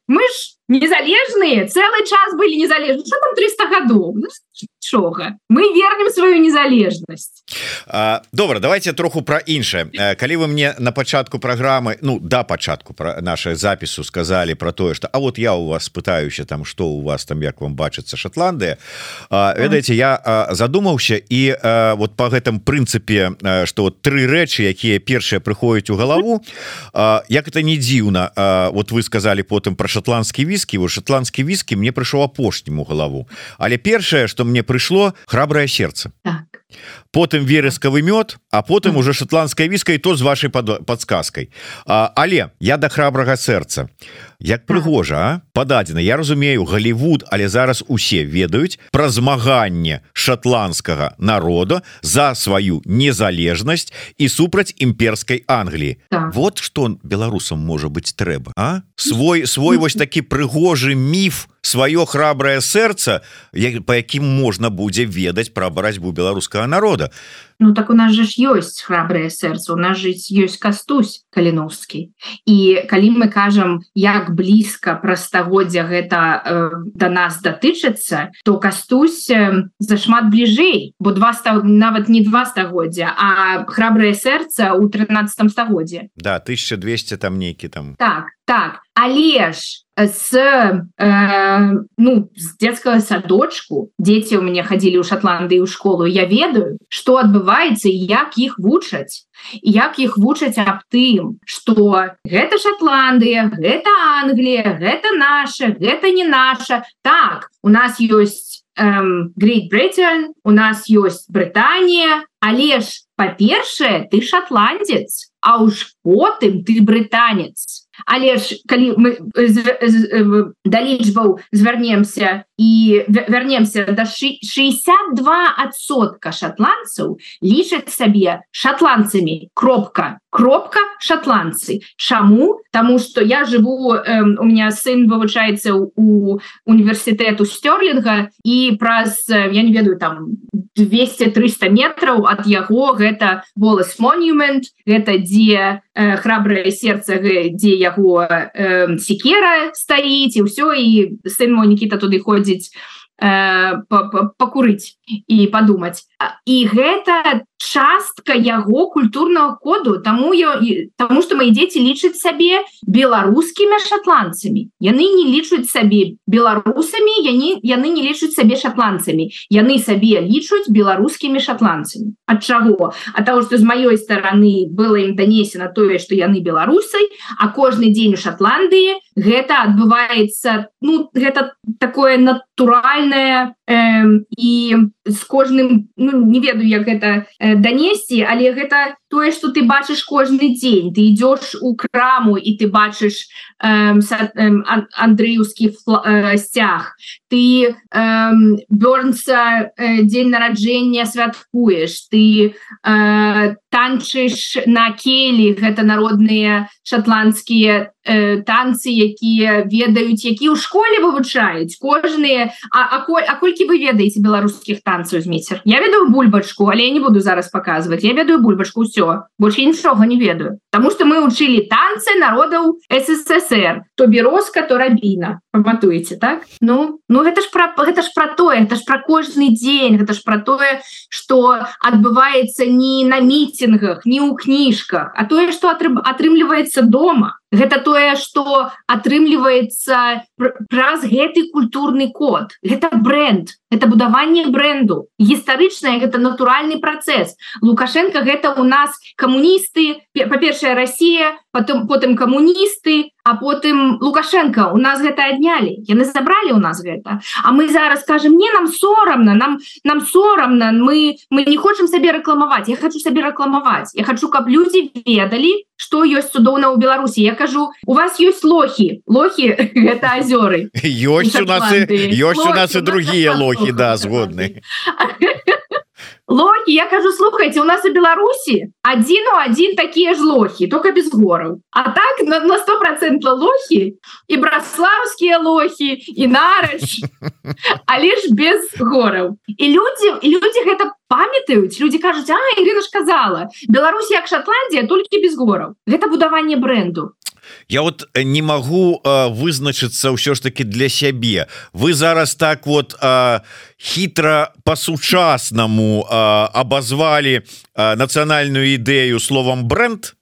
B: мы ж незалежныя цэлы час былі незалежны там 300 гадоў чога мы вернем сваю незалежнасць
A: добра давайте троху про іншае калі вы мне на пачатку праграмы ну да пачатку про наше запісу сказали про тое что А вот я у вас пытаюся там что у вас там як вам бачыцца Шотландыя ведаеце я задумаўся і вот по гэтым прынцыпе что вот тры рэчы якія першыя прыходзяць у галаву. Як это не дзіўна вот вы сказали потым про шотландскі віскі вот шотландскі віскі мне прыйшоў апошнім у галаву. Але першае что мне прыйшло храброе сердце.
B: Так.
A: Потым верескавы мёд а потым уже шотландская віска і то з вашай подсказкой. Але я да храбрага сэрца як прыгожа пададзена Я разумею Голливуд але зараз усе ведаюць пра змаганне шотландскага народа за сваю незалежнасць і супраць імперской Англіі.
B: Так.
A: вот что беларусам можа быть трэба а? Свой свой вось такі прыгожы міф сваё храбрае сэрца по якім можна будзе ведаць пра барацьбу беларускага народа
B: Ну так у нас же ж ёсць храбрае сэрца у нас жыць ёсць кастусь каліновскі і калі мы кажам як блізка пра стагоддзя гэта э, да нас датычыцца то кастусь э, зашмат бліжэй бо два став... нават не два стагоддзя а храбрае сэрца ў 13 стагоддзе
A: Да 1200 там нейкі там.
B: Так так але ж с э, ну з детского садочку. Дети у меня ходили у Шотландыі у школу я ведаю что адбываецца як іх вучаць як іх вучаць аб тым что гэта Шотландыя гэта Англія гэта наша гэта не наша. Так у нас есть эм, Great Britain у нас есть Брытанія але ж па-першае ты шотландец а уж потым ты брытанец. Але ж калі мы да лічбаў звярнемся і вярнемся да 62сотка шотландцаў лічаць сабе шотландцамі кропка кропка шотландцы Чаму? Таму что я живу э, у меня сын вывучаецца у універсітэту стерлінга і праз я не ведаю там 200-300 метров от яго гэта волос монумент гэта дзе э, храбрае сердце дзе яго э, секера стаіць і ўсё і сын мой Нкіта туды ходзіць э, пакурыць і падумаць і гэта частка яго культурного коду. Тому я тому что мои дети лічаць сабе беларускімі шотландцамі яны не лічуць сабе беларусамі яны яны не лічуць сабе шотландцамі яны сабе лічуць беларускімі шотландцамі от чаго? От того что з маёй стороны было ім данесена тое что яны беларусай а кожны дзень у Шотландыі гэта адбываецца ну гэта такое натуральное э, і з кожным ну, не ведаю як гэта э, данесці але гэта тое что ты бачыш кожны дзень ты идешь у краму і ты бачыш э, э, андреевскі э, сцяг ты э, бёрнса э, дзень нараджэння святкуеш ты э, танчыш на келі гэта народныя шотландскія э, танцы якія ведаюць які ў школе вывучаюць кожныя а, а, а колькі вы ведаеце беларускіх танцаў змейцер я ведаю бульбачку але я не буду зараз показывать. Я ведаю бульбачку все больше нічога не ведаю. Потому что мы учили танцы народаў ссср. То берозка то рабіна паматуеце так? Ну ну гэта ж про гэта ж про тое это ж про кожны дзень гэта ж про тое что адбываецца не на мітингах не ў кніжках а тое что атрымліваецца дома гэта тое что атрымліваецца праз гэты культурны код. Гэта бренд это будаванне бренду гістарычная гэта натуральны працэс. Лукашенко гэта у нас камуністы па-першая Россия потом потым камуністы а потым лукашенко у нас гэта аднялі яны забралі у нас гэта А мы зараз скажем не нам сорамна нам нам сорамна мы мы не хочам сабе рэкламаваць я хочу сабе рэкламаваць. Я хочу каб людзі ведалі что ёсць цудоўна ў Беларусі я кажу у вас ёсць лохи лохи *laughs* гэта азёры
A: ёсць у нас ёсць у нас і другие лохи да згодны *laughs*
B: лохи я кажу слухайте у нас у Беларусі один у один такие ж лохи только без гораў а так на, на сто процентов лохи і браславскія лохи і нарач але ж без гораў і люди і люди гэта памятаюць люди кажуць А Ірина ж казала Беларусь як Шотландія толькі без гораў гэта будаванне бренду
A: Я вот э, не могу э, вызначыцца ўсё ж таки для сябе вы зараз так вот э, хитро по-сучаснаму э, обозвали э, нацыянальную ідэю словом бренд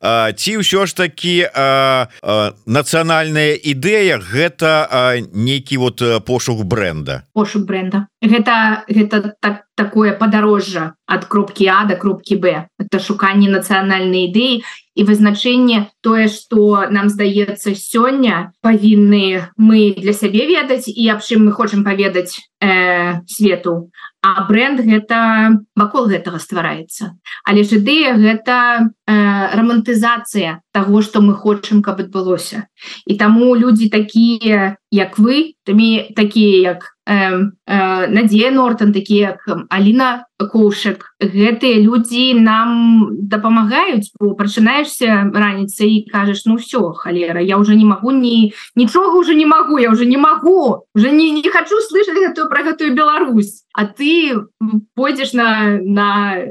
A: ці ўсё ж таки нацыянальная ідэя гэта нейкі вот пошук бренда.
B: Пошук бренда. Гэта гэта так такое падарожжа ад кропкі А да кропкі Б. Это шуканне нацыянальнай ідэі і вызначэнне тое что нам здаецца сёння павінны мы для сябе ведаць і аб чым мы хочам паведаць э, свету. А бренд гэта вакол гэтага ствараецца. Але ж ідэя гэта э, романтызацыя того что мы хочам каб адбылося. І таму людзі такія як вы тамі такія як э, э, Надзея Нортон такія як Аліна коушек гэтыя людзі нам дапамагаюць прачынаешься раніцай і кажаш ну все халера я уже не могу ні нічога уже не могу я уже не могу уже не, не хочу слышать гэтую про гэтую Беларусь а ты пойдзеш на на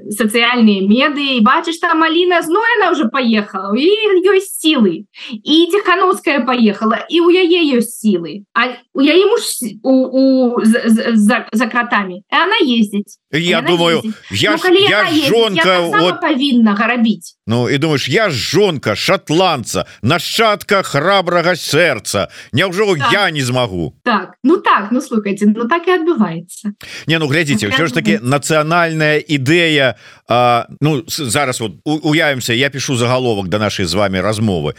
B: сацыяльныя меды і бачыш там Аліна зно она уже поехала і ёсць сілы. І Тхановская поехала і у яе ёсць сілы. А у яе муж у, у за, за, за кратамі она ездзіць
A: я думаю я, ну, я жонка
B: вот павінна гарабіць
A: Ну і думаешь я жонка шотландца нашчадка храбрага сэрца Няўжо так. я не змагу
B: так ну так ну слухайте ну так і адбываецца
A: Не ну глядзіце ўсё ж таки нацыянальная ідэя а, Ну зараз вот уявімся я пишу заголовок до да нашай з вами размовы.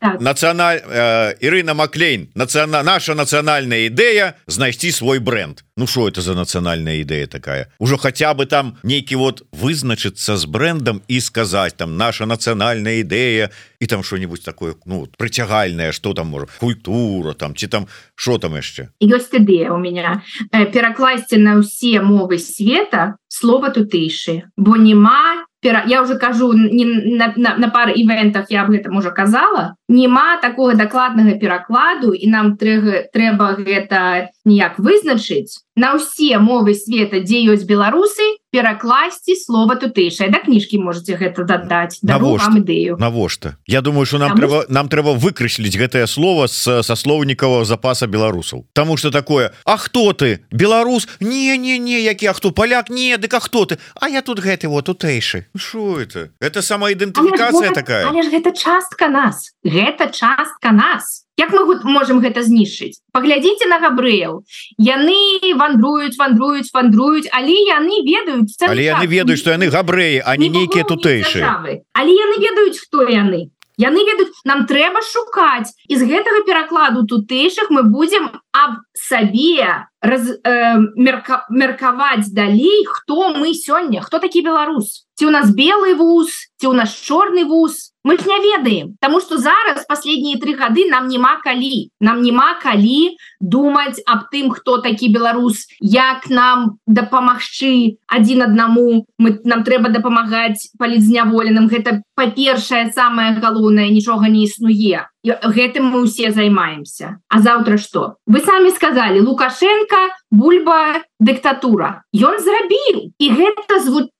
A: Так. нацыяналь Ірына Маклейн нацыяна наша нацыянальная ідэя знайсці свой бренд Ну что это за нацыянальная ідэя такая? Ужо хотя бы там нейкі вот вызначыцца з брендом і сказать там наша нацыянальная ідэя і там что-нибудь такое ну прыцягальное что там можа культура там ці там что там яшчэ
B: ёсць ідэя у меня. Э, перакласці на ўсе мовы света слова тутэйшы бо няма я уже кажу не на, на, на пары івентах я об гэтым уже казала. Няма такого дакладнага перакладу і нам трэба трэба гэта ніяк вызначыць. На ўсе мовы света дзе ёсць беларусы перакласці слова тутэйшае да кніжкі можете гэта дадаць ідэю.
A: Навошта? Я думаю что нам трэба нам трэба выкрысліць гэтае слово с са слоўнікава запаса беларусаў. Таму что такое А хто ты? Беларус? Не не не які а хто? Поляк не дык а хто ты? А я тут гэты вот тутэйшы Шо это? Это самаідэнтыфікацыя такая.
B: гэта частка нас. Гэта частка нас Як мы можем гэта знішчыць? Паглядзіце на габрэяў. Яны вандруюць вандруюць вандруюць але яны ведаюць
A: але яны ведаюць што яны габрэі а не нейкія тутэйшыя.
B: але яны ведаюць хто яны. Яны ведаюць нам трэба шукаць. Из гэтага перакладу тутэйшых мы будем аб сабе раз э, мерка, меркаваць далей хто мы сёння хто такі беларус ці у нас белый вуз ці у нас чорны вуз. Мы не ведаем потому что зараз последние три гады нам няма калі нам няма калі думать об тым хто такі беларус як нам дапамагчы один аднаму мы нам трэба дапамагаць палізняволеным гэта па-першае самое галоўнае нічога не існуе гэтым мы усе займаемся. А завтра что вы самі сказали лукашенко бульба дыктатура. Ён зрабіў. І гэта зву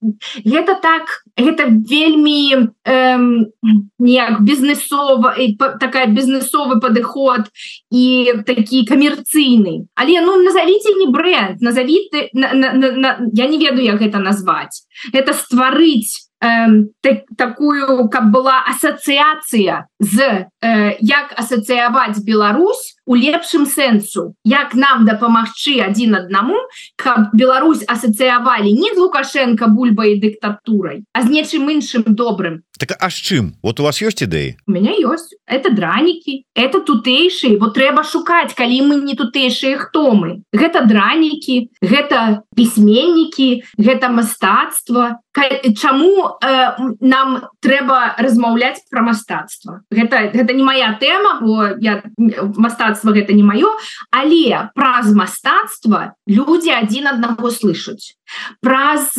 B: гэта так гэта вельмі эм, неяк бізнесова такая бізнесовы падыход і такі камерцыйны. Але ну назовите не бренд назовіты на, на, на, на, я не ведаю як гэта назваць. Это стварыць так, такую каб была асацыяцыя з э, як асацыяваць Беларусь у лепшым сэнсу. Як нам дапамагчы адзін аднаму каб Беларусь асацыявалі не з лукашенко бульбай дыктатурай а з нечым іншым добрым.
A: Так а з чым? Вот у вас ёсць ідэі?
B: У меня ёсць. Это дранікі это тутэйшыя бо трэба шукаць калі мы не тутэйшыя хто мы. Гэта дранікі гэта пісьменнікі гэта мастацтва. Чаму э, нам трэба размаўляць пра мастацтва гэта гэта не моя тэма бо я мастацтва гэта не маё але праз мастацтва людзі адзін аднаго слышаць. Праз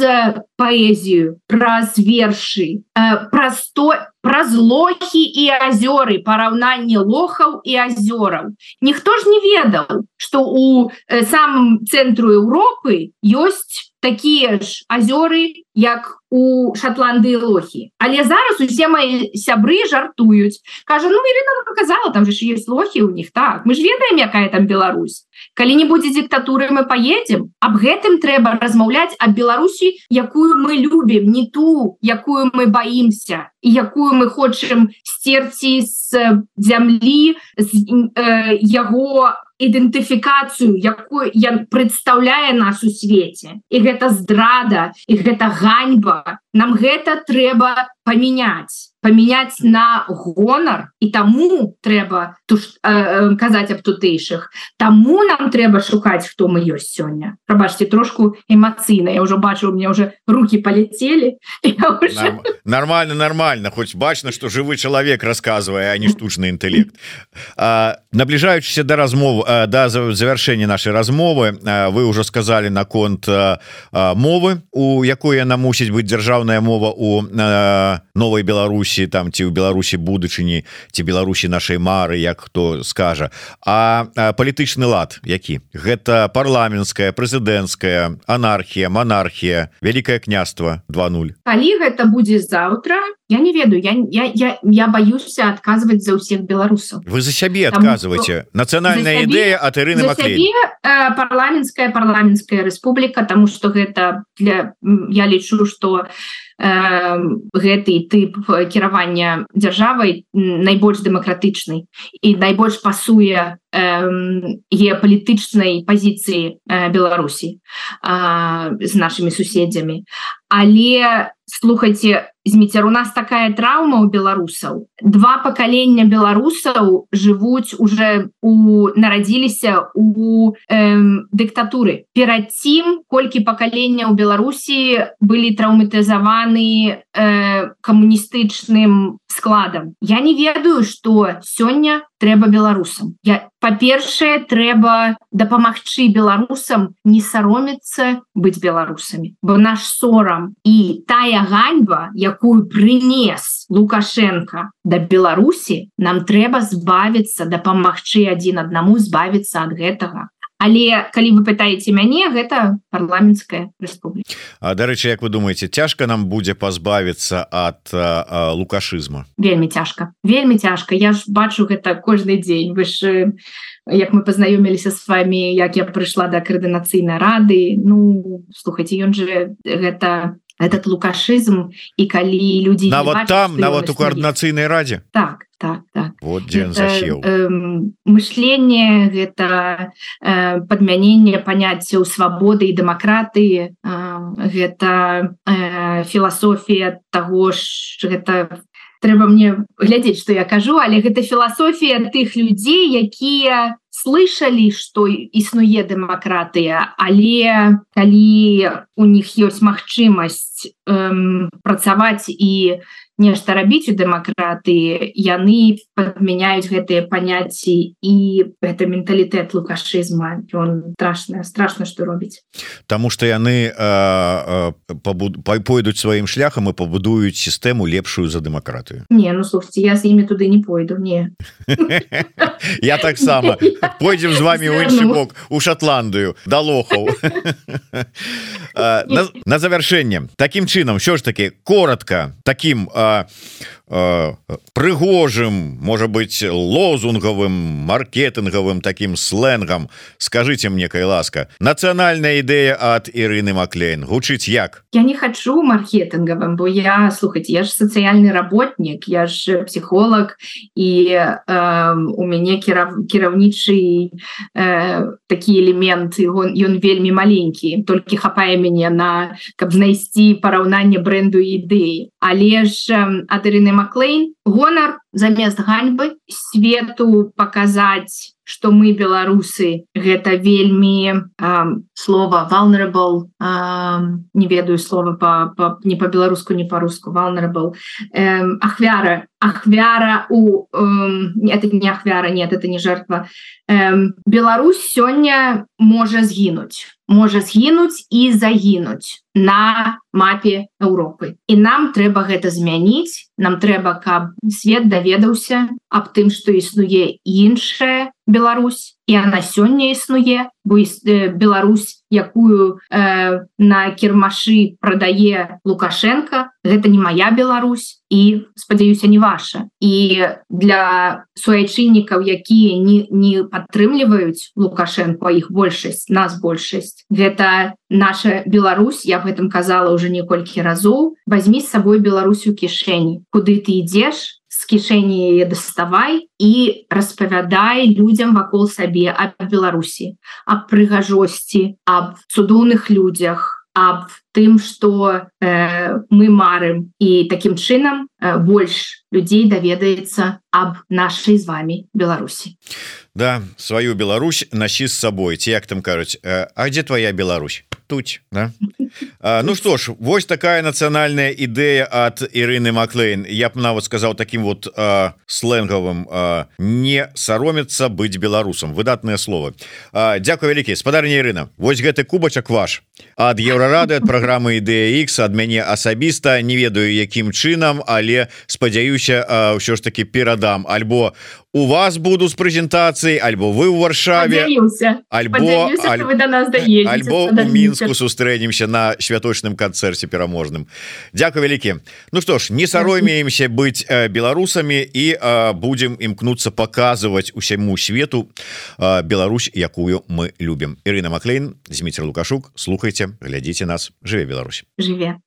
B: паэзію праз вершы э, праз то праз лохі і азёры параўнанне лохаў і азёраў ніхто ж не ведаў что у э, самым цэнтру Еўропы ёсць такія ж азёры як у шотланды лохі але зараз усе мои сябры жартуюць. Кажа ну Ірина показала там же есть лохі у них так мы ж ведаем якая там Беларусь калі не будзе диктатуры мы поедем об гэтым трэба размаўляць об Беларусі якую мы любім не ту якую мы боимся і якую мы хочам стерці з зямлі з э, яго ідэнтыфікацыю якую я прадстаўляе нас у свеце. І гэта здрада і гэта ганьба. Нам гэта трэба памяняць памяняць на гонар і таму трэба туш, э, э, казаць аб тутэйшых Таму нам трэба шукаць хто мы ёсць сёння прабачце трошку эмацыйна я ўжо бачу у меня уже руки полетели. *laughs*
A: Уже... нормально нормально. Хоць бачна что жывы чалавек рассказывае а не штучны інтэлект набліжаючыся до размов да завяршэння нашай размовы вы уже сказали наконт мовы у якой яна мусіць быць дзяржаўная мова у новой Беларусі там ці ў Беларусі будучыні ці Беларусі нашай мары як хто скажа. А палітычны лад які? Гэта парламенская прэзідэнцкая анархія монархія вялікае княства 20
B: калі гэта будзе заўтра я не ведаю я я, я, я баюся адказваць за ўсіх беларусаў.
A: Вы за сябе адказваеце нацыянальная ідэя от Ірыны
B: парламенская парламенская Рэспубліка тому что гэта для я лічу что гэты тып кіравання дзяржавай найбольш дэмакратычнай і найбольш пасуе геапалітычнай пазіцыі Беларусі з нашими суседзямі. Але слухайте зміцер у нас такая траўма у беларусаў два пакалення беларусаў жывуць уже у нарадзіліся у э, дыктатуры перад цім колькі пакалення ў беларусі былі траўматызаваны э, камуністычным складам я не ведаю что сёння трэба беларусам. Я па-першае трэба дапамагчы беларусам не саромецца быць беларусамі. Бо наш сорам і тая ганьба якую прынес лукашенко да беларусі нам трэба збавіцца дапамагчы адзін аднаму збавіцца ад гэтага але калі вы пытаеце мяне гэта парламенская Республіка
A: Дарэчы Як вы думаете цяжка нам будзе пазбавіцца ад лукашызма?
B: Вельмі цяжка вельмі цяжка. Я ж бачу гэта кожны дзень. Вы ж як мы пазнаёміліся с вами як я прыйшла да каардынацыйнай рады. Ну слухайте ён же гэта этот лукашызм і калі людзі
A: нават там нават у коаардынацыйнай радзе
B: так так так.
A: Вот гэта,
B: э, мышленне гэта э, падмяненне паняццяў свабоды і дэмакратыі э, гэта э, філасофія того ж гэта трэба мне глядзець что я кажу але гэта філасофія тых людзей якія слышали что існуе дэмакратыя але калі у них ёсць магчымасць эм, працаваць і нешта рабіць у дэмакратыі яны падмяняюць гэтыя паняцці і гэта менталітэт лукашызма. Он страшна страшно что робіць.
A: Таму что яны пойдуць сваім шляхам і пабудуюць сістэму лепшую за дэмакратыю.
B: Не ну слухайте я з імі туды не пойду не. *laughs*
A: Я таксама *laughs* пойдзем з вами ў іншы бок у Шотландыю да лохаў *laughs* на, на завяршэнне таким чынам що ж таки коротко таким а, прыгожым может быть лозунгавым маркетынгавым таким сленгам. Скажите мне кай ласка нацыянальная ідэя от Ірыны Маклейн. Гучыць як?
B: Я не хочу маркетынгавым бо я слухаць я ж сацыяльны работнік я ж психолог і э, у мяне кірав кіраўнічы э, такі элемент ён ён вельмі маленькі толькі хапае мяне на каб знайсці параўнанне бренду ідэі. Але ж ад Ірыны Маклейн McLean гонар замест ганьбы свету показаць что мы беларусы гэта вельмі э, слова vulnerable э, не ведаю слова по, по не по-беларуску не по-руску vulnerable. Э, ахвяра ахвяра у э, это не ахвяра нет это не жертва. Э, Беларусь сёння можа згінуць можа згінуць і загінуць на мапе Еўропы і нам трэба гэта змяніць нам трэба каб свет даведаўся аб тым што існуе іншая Беларусь і она сёння існуе бо Беларусь якую э, на кірмашы прадае лукашенко гэта не моя Беларусь і спадзяюся не ваша. І для суайчыннікаў якія не не падтрымліваюць лукашенко іх большасць нас большасць гэта наша Беларусь я об этом казала уже некалькі разоў возьми с сабой Беларусь у кішэні. Куды ты ідзеш з кішэні яе даставай і распавядай людзям вакол сабе об Беларусі аб прыгажосці аб цудоўных людзях аб тым что э, мы марым. І таким чынам э, больш людзей даведаецца аб нашай з вами Беларусі.
A: Да сваю Беларусь насі з сабой ці як там кажуць э, А дзе твоя Беларусь? Тут да? Ну что ж вось такая нацыянальная ідэя от Ірыны Маклейн. Я б нават сказаў таким вот а, сленгавым а, не саромецца быць беларусам выдатное слово. Дякую вялікі. Спадарня Ірына Вось гэты кубачак ваш. Ад еўрарады ад праграмы ідэя X ад мяне асабіста не ведаю якім чынам але спадзяюся ўсё ж таки перадам. Альбо у вас буду з прэзентацыяй альбо вы ў варшаве альбо альбо у мінску сустрэнемся на святочным канцэрце пераможным Дякую вялікі Ну што ж не саромеемся быць беларусамі і будзем імкнуцца паказваць усяму свету Беларусь якую мы любім Ірына Маклейн Зміцер лукашук. Слухайте глядзіце нас. Жыве Беларусь.
B: Жыве